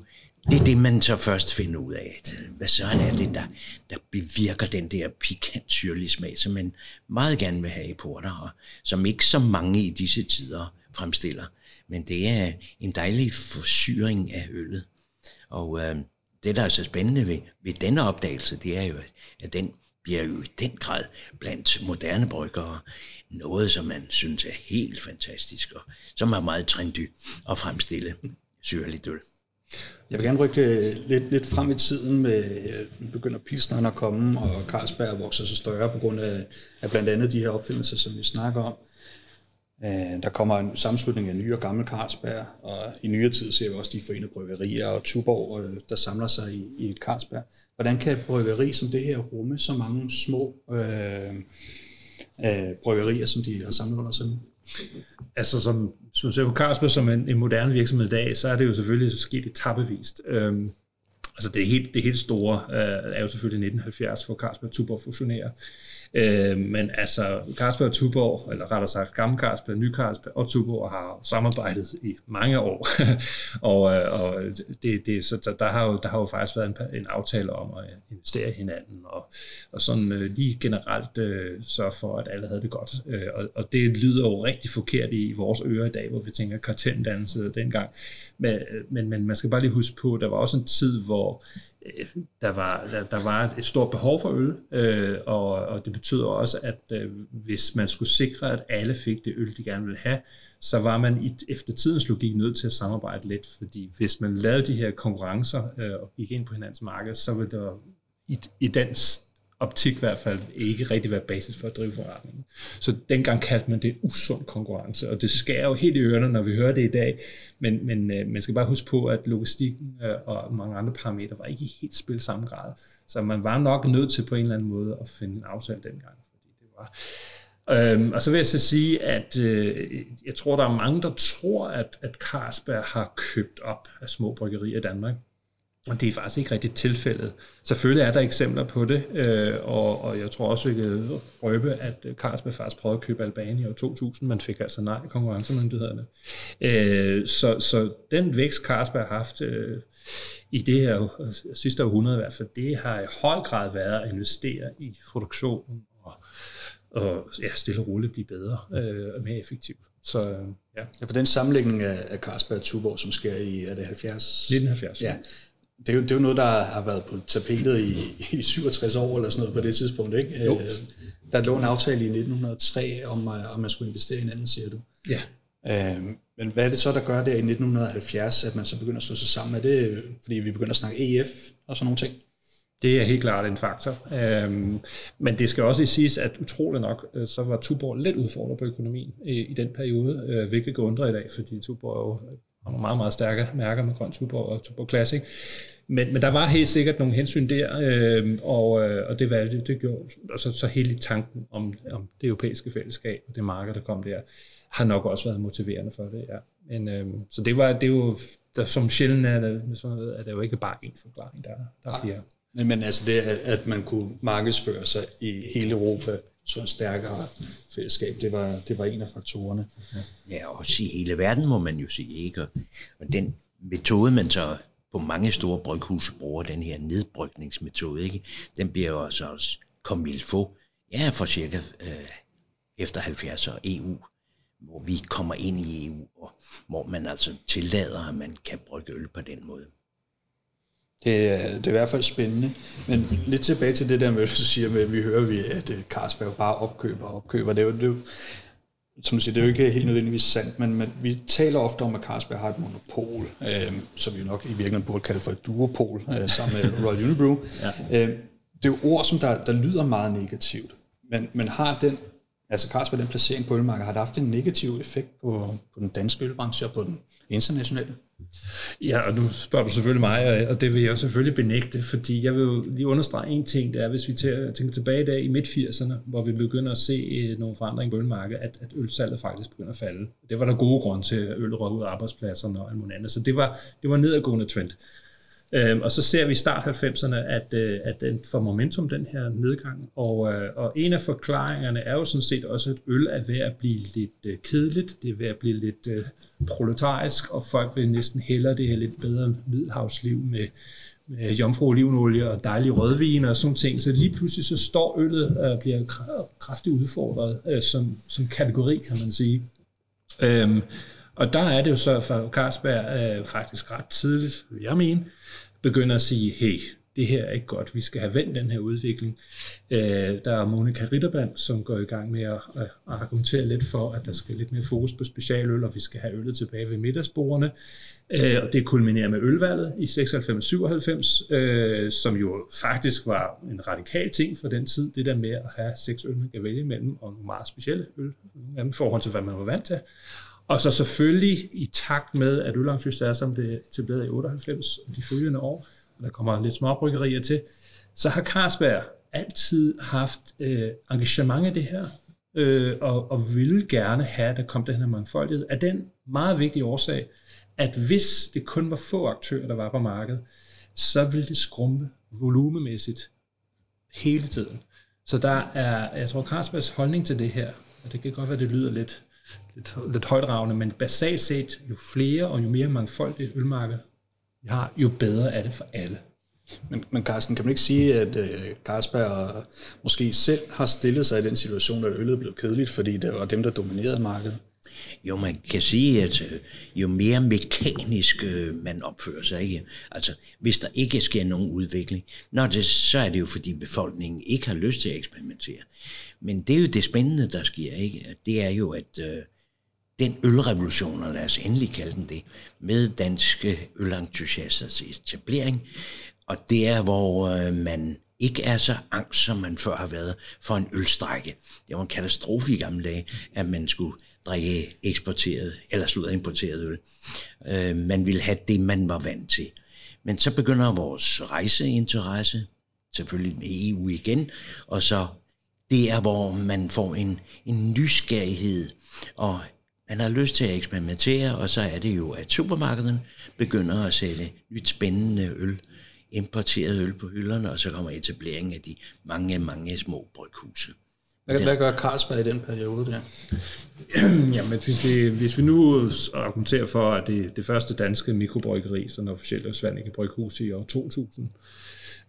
det er det, man så først finder ud af. Øh, hvad så er det, der, der bevirker den der pikant syrlige smag, som man meget gerne vil have i porter, og som ikke så mange i disse tider fremstiller. Men det er en dejlig forsyring af øllet. Og øh, det, der er så spændende ved, ved denne opdagelse, det er jo, at den bliver jo i den grad blandt moderne bryggere noget, som man synes er helt fantastisk, og som er meget trendy at fremstille syrligt øl. Jeg vil gerne rykke lidt, lidt frem i tiden med, nu begynder pilsneren at komme, og Carlsberg vokser så større på grund af, af blandt andet de her opfindelser, som vi snakker om. Øh, der kommer en sammenslutning af nye og gamle Carlsberg, og i nyere tid ser vi også de forenede bryggerier og Tuborg, øh, der samler sig i, i et Carlsberg. Hvordan kan et bryggeri som det her rumme så mange små øh, øh, bryggerier, som de har samlet under sig? Altså som, som ser på Carlsberg som en, en moderne virksomhed i dag, så er det jo selvfølgelig så sket etappevist. Øhm, Altså det helt, det helt store øh, er jo selvfølgelig 1970, hvor Carlsberg Tuborg fusionerer. Øh, men altså, Carlsberg og Tuborg, eller rettere sagt, Gamle Carlsberg, Ny Carlsberg og Tuborg har samarbejdet i mange år. *laughs* og øh, og det, det, så der har, jo, der har jo faktisk været en, en aftale om at investere i hinanden, og, og sådan øh, lige generelt øh, sørge for, at alle havde det godt. Øh, og, og det lyder jo rigtig forkert i vores ører i dag, hvor vi tænker karteldannelse dengang. Men, øh, men, men man skal bare lige huske på, at der var også en tid, hvor der var, der, der var et stort behov for øl, øh, og, og det betyder også, at øh, hvis man skulle sikre, at alle fik det øl, de gerne ville have, så var man i, efter tidens logik nødt til at samarbejde lidt, fordi hvis man lavede de her konkurrencer øh, og gik ind på hinandens marked, så ville der i, i den optik i hvert fald ikke rigtig være basis for at drive forretningen. Så dengang kaldte man det usund konkurrence, og det skærer jo helt i ørerne, når vi hører det i dag, men, men øh, man skal bare huske på, at logistikken øh, og mange andre parametre var ikke i helt spil samme grad. Så man var nok nødt til på en eller anden måde at finde en aftale dengang, fordi det var... Øhm, og så vil jeg så sige, at øh, jeg tror, der er mange, der tror, at, at Carlsberg har købt op af små bryggerier i Danmark. Og det er faktisk ikke rigtigt tilfældet. Selvfølgelig er der eksempler på det, øh, og, og jeg tror også, vi kan røbe, at Carlsberg faktisk prøvede at købe Albanien i år 2000, men fik altså nej konkurrencemyndighederne. Øh, så, så den vækst, Carlsberg har haft øh, i det her sidste århundrede i hvert fald, det har i høj grad været at investere i produktionen og, og ja, stille og roligt blive bedre øh, og mere effektivt. Så, ja. ja. For den sammenlægning af, af Carlsberg og Tuborg, som sker i, er det 70? 1970. Ja det er, jo, det er jo noget, der har været på tapetet i, i 67 år eller sådan noget på det tidspunkt, ikke? Jo. Øh, der lå en aftale i 1903 om, øh, om man skulle investere i hinanden, siger du. Ja. Øh, men hvad er det så, der gør det i 1970, at man så begynder at slå sig sammen? Er det, fordi vi begynder at snakke EF og sådan nogle ting? Det er helt klart en faktor. Øhm, men det skal også siges, at utroligt nok, øh, så var Tuborg lidt udfordret på økonomien i, i den periode, øh, hvilket går undre i dag, fordi Tuborg er jo og nogle meget, meget stærke mærker med Grøn Tuborg og Tuborg Classic. Men, men der var helt sikkert nogle hensyn der, øh, og, øh, og det valgte det gjorde, og så, så hele tanken om, om det europæiske fællesskab og det marked, der kom der, har nok også været motiverende for det, ja. Men, øh, så det var, det er jo, der, som sjældent er det, sådan noget, er det jo ikke bare én forklaring, der, der er flere. Men, men altså det, at man kunne markedsføre sig i hele Europa, så en stærkere fællesskab, det var, det var en af faktorerne. Ja, og også i hele verden, må man jo sige. Ikke? Og den metode, man så på mange store bryghuse bruger, den her nedbrygningsmetode, ikke? den bliver jo altså også, også comme il faut, ja, for cirka øh, efter 70 år EU, hvor vi kommer ind i EU, og hvor man altså tillader, at man kan brygge øl på den måde. Det er, det er i hvert fald spændende. Men lidt tilbage til det der med, at du siger med, at vi hører, vi, at øh, Carlsberg bare opkøber og opkøber. Det er jo, det er jo, som siger, det er jo ikke helt nødvendigvis sandt, men, men vi taler ofte om, at Carlsberg har et monopol, øh, som vi nok i virkeligheden burde kalde for et duopol, øh, sammen med *laughs* Royal Unibrew. ja. øh, det er jo ord, som der, der lyder meget negativt, men, men har den, altså Carlsberg, den placering på ølmarkedet, har det haft en negativ effekt på, på den danske ølbranche og på den internationale? Ja, og nu spørger du selvfølgelig mig, og det vil jeg selvfølgelig benægte, fordi jeg vil jo lige understrege en ting, det er, hvis vi tænker tilbage i dag i midt-80'erne, hvor vi begynder at se øh, nogle forandringer på ølmarkedet, at, at ølsalget faktisk begynder at falde. Det var der gode grund til, at øl røg ud af arbejdspladserne og alt andet. Så det var, det var nedadgående trend. Øhm, og så ser vi i start 90'erne, at, øh, at den får momentum, den her nedgang. Og, øh, og en af forklaringerne er jo sådan set også, at øl er ved at blive lidt øh, kedeligt, det er ved at blive lidt øh, proletarisk, og folk vil næsten hellere det her lidt bedre middelhavsliv med, med jomfru olivenolie og dejlig rødvin og sådan ting. Så lige pludselig så står øllet og bliver kraftigt udfordret øh, som, som kategori, kan man sige. Øhm, og der er det jo så for Carlsberg øh, faktisk ret tidligt, vil jeg mene, begynder at sige, hey, det her er ikke godt, vi skal have vendt den her udvikling. Øh, der er Monika Ritterband, som går i gang med at, at argumentere lidt for, at der skal lidt mere fokus på specialøl, og vi skal have øllet tilbage ved middagsbordene. Øh, og det kulminerer med ølvalget i 96-97, øh, som jo faktisk var en radikal ting for den tid, det der med at have seks øl, man kan vælge imellem, og nogle meget specielle øl, i forhold til, hvad man var vant til. Og så selvfølgelig i takt med, at Ølangsyst er, som det etableret i 98 og de følgende år, der kommer lidt småbryggerier til, så har Carlsberg altid haft øh, engagement i det her, øh, og, og ville gerne have, at der kom den her mangfoldighed, af den meget vigtige årsag, at hvis det kun var få aktører, der var på markedet, så ville det skrumpe volumemæssigt hele tiden. Så der er, jeg tror, Carlsbergs holdning til det her, og det kan godt være, det lyder lidt, lidt, lidt højdragende, men basalt set, jo flere og jo mere mangfoldigt ølmarked vi har, jo bedre er det for alle. Men, men Carsten, kan man ikke sige, at øh, Carlsberg måske selv har stillet sig i den situation, at øllet blev kedeligt, fordi det var dem, der dominerede markedet? Jo, man kan sige, at øh, jo mere mekanisk øh, man opfører sig, ikke? altså hvis der ikke sker nogen udvikling, når det, så er det jo fordi befolkningen ikke har lyst til at eksperimentere. Men det er jo det spændende, der sker. Ikke? Det er jo, at øh, den ølrevolution, og lad os endelig kalde den det, med danske ølentusiasters etablering, og det er, hvor øh, man ikke er så angst, som man før har været for en ølstrække. Det var en katastrofe i gamle dage, at man skulle drikke eksporteret, eller slutte importeret øl. Øh, man ville have det, man var vant til. Men så begynder vores rejseinteresse, selvfølgelig med EU igen, og så det er, hvor man får en, en nysgerrighed, og man har lyst til at eksperimentere, og så er det jo, at supermarkederne begynder at sætte nyt spændende øl, importeret øl på hylderne, og så kommer etableringen af de mange, mange små bryghuse. Hvad, hvad gør Carlsberg i den periode der? *clears throat* Jamen, hvis vi, hvis vi nu argumenterer for, at det, det første danske mikrobryggeri, sådan officielt er Svanike Bryghus i år 2000,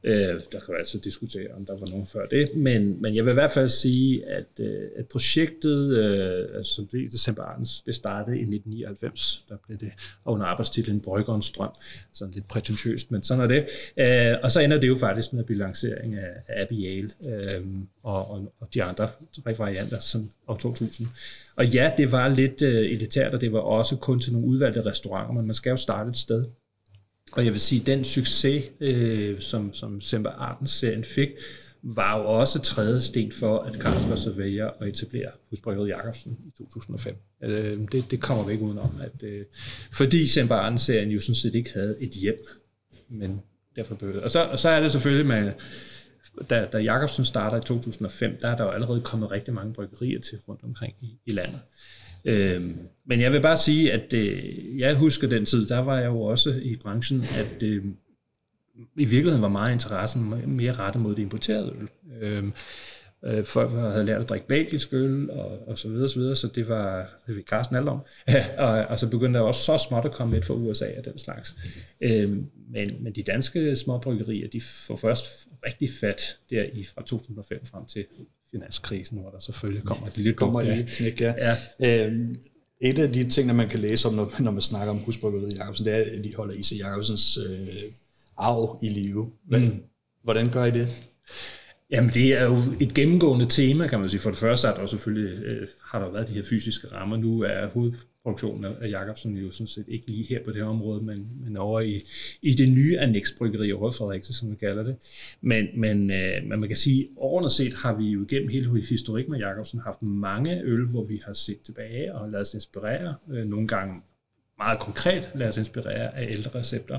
Øh, der kan vi altså diskutere, om der var nogen før det, men, men jeg vil i hvert fald sige, at, øh, at projektet, øh, altså blev december Arns, det startede i 1999, der blev det under arbejdstitlen Bryggerens Drøm, sådan lidt prætentiøst, men sådan er det. Øh, og så ender det jo faktisk med bilancering af, af Abbey Ale øh, og, og, og de andre varianter som år 2000. Og ja, det var lidt øh, elitært, og det var også kun til nogle udvalgte restauranter, men man skal jo starte et sted. Og jeg vil sige, den succes, øh, som, som Semper Artens-serien fik, var jo også tredje sten for, at Carlsberg så vælger at etablere husbryggeriet Jacobsen i 2005. Øh, det, det kommer vi ikke udenom. At, øh, fordi Semper Artens-serien jo sådan set ikke havde et hjem, men derfor behøvede. Og så, og så er det selvfølgelig med, da, da Jacobsen starter i 2005, der er der jo allerede kommet rigtig mange bryggerier til rundt omkring i, i landet. Øhm, men jeg vil bare sige, at øh, jeg husker den tid, der var jeg jo også i branchen, at øh, i virkeligheden var meget interessen mere rettet mod det importerede øl. Øhm, øh, folk havde lært at drikke belgisk øl, og, og så videre, så videre, så det var, det ved Carsten alt om. *laughs* og, og så begyndte der også så småt at komme lidt fra USA og den slags. Øh, men, men de danske småbryggerier, de får først rigtig fat der i fra 2005 frem til finanskrisen, hvor der selvfølgelig kommer et lille kommer et lille knæk, ja. ja. Øhm, et af de ting, man kan læse om, når, når man snakker om husbryggeriet Jacobsen, det er, at de holder I.C. Jacobsens øh, arv i live. mm. Hvordan gør I det? Jamen, det er jo et gennemgående tema, kan man sige. For det første er der jo selvfølgelig, øh, har der været de her fysiske rammer. Nu er hovedproduktionen af Jacobsen jo sådan set ikke lige her på det her område, men, men over i, i det nye anneksbryggeri over Fredericia, som vi kalder det. Men, men, øh, men man kan sige, overordnet set har vi jo igennem hele historik med Jacobsen haft mange øl, hvor vi har set tilbage og lavet os inspirere. Øh, nogle gange meget konkret lade os inspirere af ældre recepter.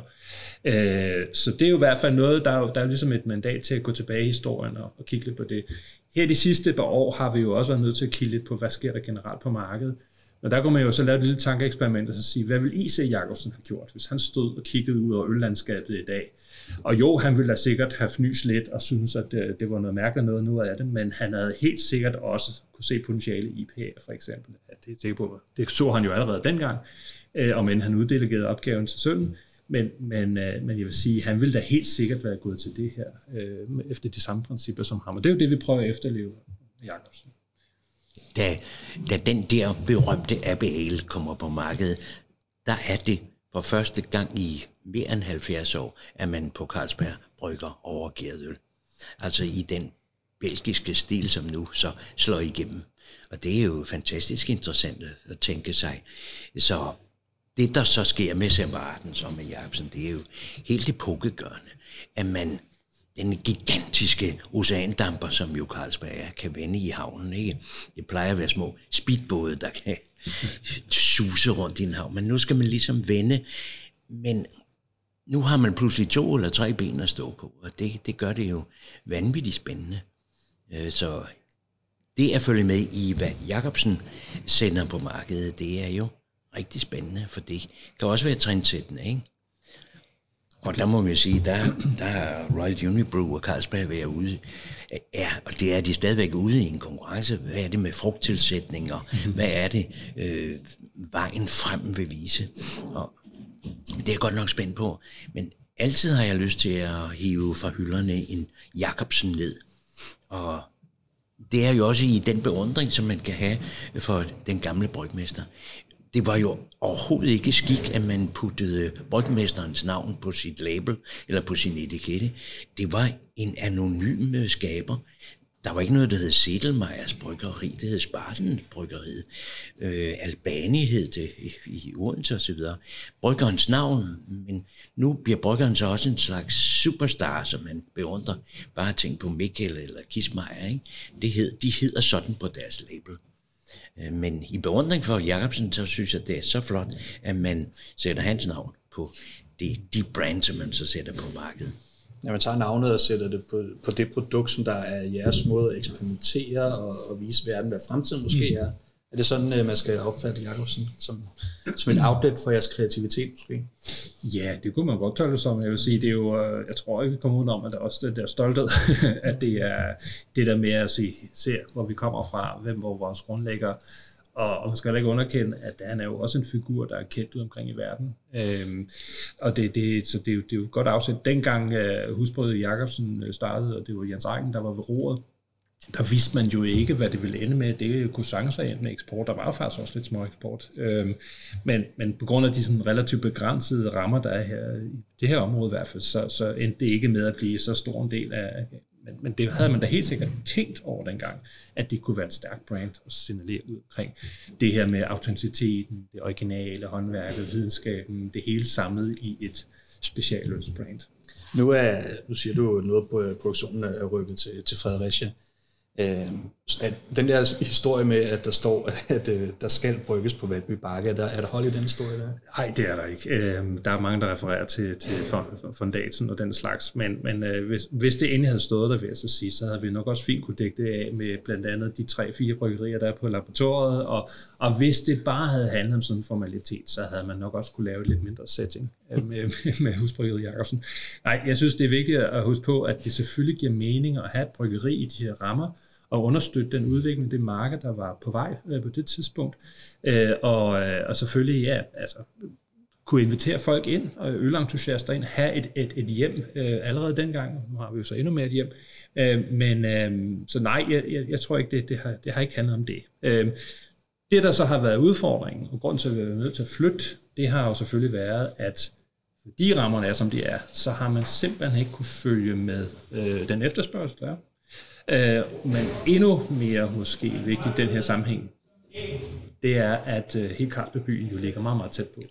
Øh, så det er jo i hvert fald noget, der er, der er ligesom et mandat til at gå tilbage i historien og, og kigge lidt på det. Her de sidste par år har vi jo også været nødt til at kigge lidt på, hvad sker der generelt på markedet. Og der kunne man jo så lave et lille tankeeksperiment og så sige, hvad vil I.C. Jacobsen have gjort, hvis han stod og kiggede ud over øllandskabet i dag? Og jo, han ville da sikkert have fnys lidt og synes, at det, det var noget mærkeligt noget nu af det, men han havde helt sikkert også kunne se potentiale i IPA for eksempel. At det, det, på, det så han jo allerede dengang, øh, og men han uddelegerede opgaven til sønnen. Men, men, øh, men jeg vil sige, han ville da helt sikkert være gået til det her, øh, efter de samme principper som ham. Og det er jo det, vi prøver at efterleve Jacobsen da, da den der berømte ABL kommer på markedet, der er det for første gang i mere end 70 år, at man på Carlsberg brygger overgæret øl. Altså i den belgiske stil, som nu så slår igennem. Og det er jo fantastisk interessant at tænke sig. Så det, der så sker med Sembarten som med Jacobsen, det er jo helt epokegørende, at man den gigantiske oceandamper, som jo Carlsberg er, kan vende i havnen. Ikke? Det plejer at være små speedbåde, der kan *laughs* suse rundt i en havn. Men nu skal man ligesom vende. Men nu har man pludselig to eller tre ben at stå på, og det, det gør det jo vanvittigt spændende. Øh, så det at følge med i, hvad Jacobsen sender på markedet, det er jo rigtig spændende, for det kan også være trendsættende, ikke? Og der må man sige, der, der er Royal Unibrew og Carlsberg været ude, ja, og det er de stadigvæk ude i en konkurrence. Hvad er det med frugttilsætninger? Mm-hmm. Hvad er det, øh, vejen frem vil vise? Og det er jeg godt nok spændt på. Men altid har jeg lyst til at hive fra hylderne en Jacobsen ned. Og det er jo også i den beundring, som man kan have for den gamle brygmester det var jo overhovedet ikke skik, at man puttede brygmesterens navn på sit label eller på sin etikette. Det var en anonym øh, skaber. Der var ikke noget, der hed Sedelmeyers Bryggeri, det hed Spartens Bryggeriet. Øh, Albani hed det i, i Odense osv. Bryggerens navn, men nu bliver bryggeren så også en slags superstar, som man beundrer. Bare tænk på Mikkel eller Kismeier, ikke? Det hed, de hedder sådan på deres label. Øh, men i beundring for Jacobsen, så synes jeg, det er så flot, at man sætter hans navn på de, de brands, som man så sætter på markedet. Ja, man tager navnet og sætter det på, på det produkt, som der er jeres måde at eksperimentere og, og vise verden, hvad fremtiden måske mm. er. Er det sådan, øh, man skal opfatte Jacobsen som, som et outlet for jeres kreativitet måske? Ja, det kunne man godt tolke som. Jeg vil sige, det er jo, øh, jeg tror ikke, vi kommer ud om, at der er også den der stolthed, *laughs* at det er det der med at se, se, hvor vi kommer fra, hvem hvor vores grundlægger, og, og man skal ikke underkende, at han er jo også en figur, der er kendt ud omkring i verden. Øhm, og det, det, så det, det er jo godt afsæt. Dengang øh, uh, husbrødet Jacobsen startede, og det var Jens Eichen, der var ved roret, der vidste man jo ikke, hvad det ville ende med. Det kunne sagtens have endt med eksport. Der var faktisk også lidt små eksport. Øhm, men, men på grund af de sådan relativt begrænsede rammer, der er her i det her område i hvert fald, så, så endte det ikke med at blive så stor en del af... Men, men det havde man da helt sikkert tænkt over dengang, at det kunne være et stærkt brand at signalere ud omkring det her med autenticiteten, det originale, håndværket, videnskaben, det hele samlet i et specialølsbrand. Nu, er, nu siger du noget produktionen er rykket til, til Fredericia. Øh, at den der historie med, at der står, *laughs* at øh, der skal brygges på Valby Bakke, er der, er der hold i den historie der? Nej, det er der ikke. Øh, der er mange, der refererer til, til fondatsen og den slags, men, men øh, hvis, hvis det endelig havde stået der, vil jeg så sige, så havde vi nok også fint kunne dække det af med blandt andet de tre-fire bryggerier, der er på laboratoriet, og, og hvis det bare havde handlet om sådan en formalitet, så havde man nok også kunne lave et lidt mindre setting med, *laughs* med, med husbryggeriet Jacobsen. Nej, jeg synes, det er vigtigt at huske på, at det selvfølgelig giver mening at have et bryggeri i de her rammer, og understøtte den udvikling, det marked, der var på vej øh, på det tidspunkt. Øh, og, øh, og selvfølgelig, ja, altså, kunne invitere folk ind, og ølentusiaster ind, have et, et, et hjem øh, allerede dengang. Nu har vi jo så endnu mere et hjem. Øh, men øh, så nej, jeg, jeg, jeg tror ikke, det, det, har, det har ikke handlet om det. Øh, det, der så har været udfordringen, og grund til, at vi er nødt til at flytte, det har jo selvfølgelig været, at de rammerne er, som de er, så har man simpelthen ikke kunne følge med øh, den efterspørgsel, der er. Øh, men endnu mere måske vigtigt i den her sammenhæng, det er, at øh, hele Karlsbybyen jo ligger meget, meget tæt på.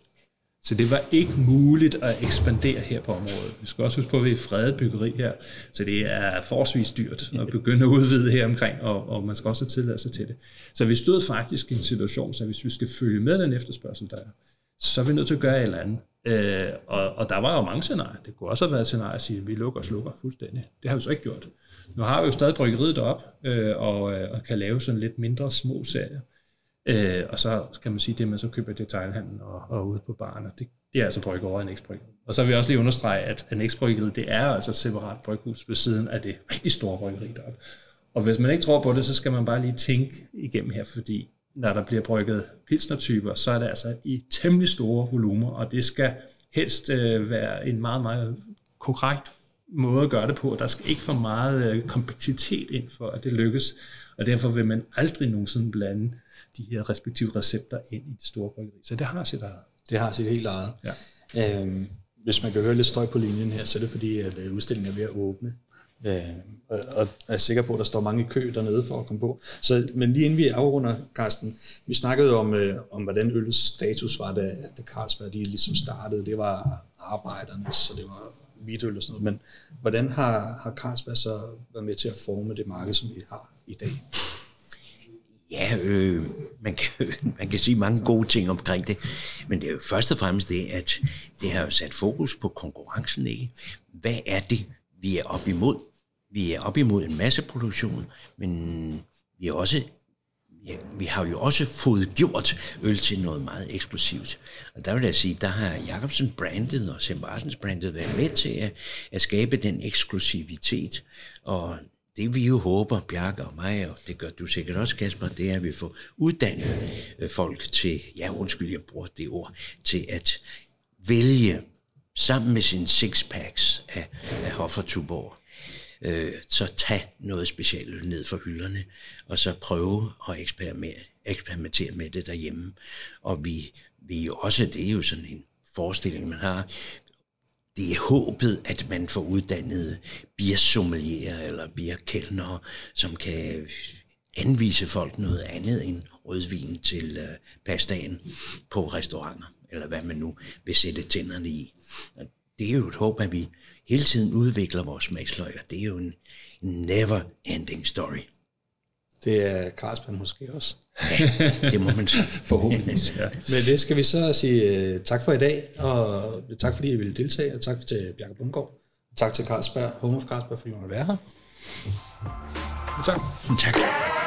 Så det var ikke muligt at ekspandere her på området. Vi skal også huske på, at vi er fredet byggeri her, så det er forholdsvis dyrt at begynde at udvide her omkring, og, og man skal også have tilladelse til det. Så vi stod faktisk i en situation, så hvis vi skal følge med den efterspørgsel, der er, så er vi nødt til at gøre et eller andet. Øh, og, og der var jo mange scenarier. Det kunne også have været et scenarie at sige, at vi lukker og slukker fuldstændig. Det har vi så ikke gjort. Nu har vi jo stadig bryggeriet derop øh, og, øh, og kan lave sådan lidt mindre små serier. Øh, og så skal man sige, det man så køber i detailhandlen og, og ude på barne, det, det er altså bryggeriet en eksbryg. Og så vil jeg også lige understrege, at en eksbryggeriet, det er altså et separat bryghus ved siden af det rigtig store bryggeri deroppe. Og hvis man ikke tror på det, så skal man bare lige tænke igennem her, fordi når der bliver brygget pilsnertyper, så er det altså i temmelig store volumer, og det skal helst øh, være en meget, meget korrekt måde at gøre det på. Der skal ikke for meget øh, kompleksitet ind for, at det lykkes. Og derfor vil man aldrig nogensinde blande de her respektive recepter ind i det store bryggeri. Så det har sit eget. Det har sit helt eget. Ja. Øhm, hvis man kan høre lidt støj på linjen her, så er det fordi, at øh, udstillingen er ved at åbne. Øh, og, og er sikker på, at der står mange i kø dernede for at komme på. Så, men lige inden vi afrunder, Carsten, vi snakkede om, øh, om hvordan ølets status var, da, da Carlsberg de ligesom startede. Det var arbejderne, så det var hvidøl og sådan noget, men hvordan har, har Carlsberg så været med til at forme det marked, som vi har i dag? Ja, øh, man, kan, *laughs* man kan sige mange gode ting omkring det, men det er jo først og fremmest det, at det har jo sat fokus på konkurrencen, ikke? Hvad er det, vi er op imod? Vi er op imod en masse produktion, men vi er også ja, vi har jo også fået gjort øl til noget meget eksklusivt. Og der vil jeg sige, der har Jacobsen brandet og Sim Barsens brandet været med til at, at skabe den eksklusivitet. Og det vi jo håber, Bjarke og mig, og det gør du sikkert også, Kasper, det er, at vi får uddannet øh, folk til, ja undskyld, jeg bruger det ord, til at vælge sammen med sine sixpacks af, af Hoffertuborg øh, så tag noget specielt ned fra hylderne, og så prøve at eksperimentere, eksperimentere med det derhjemme. Og vi, vi jo også, det er jo sådan en forestilling, man har, det er håbet, at man får uddannet biersommelier eller bierkældnere, som kan anvise folk noget andet end rødvin til øh, pastaen på restauranter, eller hvad man nu vil sætte tænderne i. Og det er jo et håb, at vi hele tiden udvikler vores smagsløg, og det er jo en never-ending story. Det er Carlsberg måske også. Ja, det må man sige. Forhåbentlig. *laughs* ja. Men det skal vi så sige uh, tak for i dag, og tak fordi I ville deltage, og tak til Bjarke Bundgaard. Tak til Carlsberg, Home of Carlsberg, fordi I måtte være her. Tak. Tak.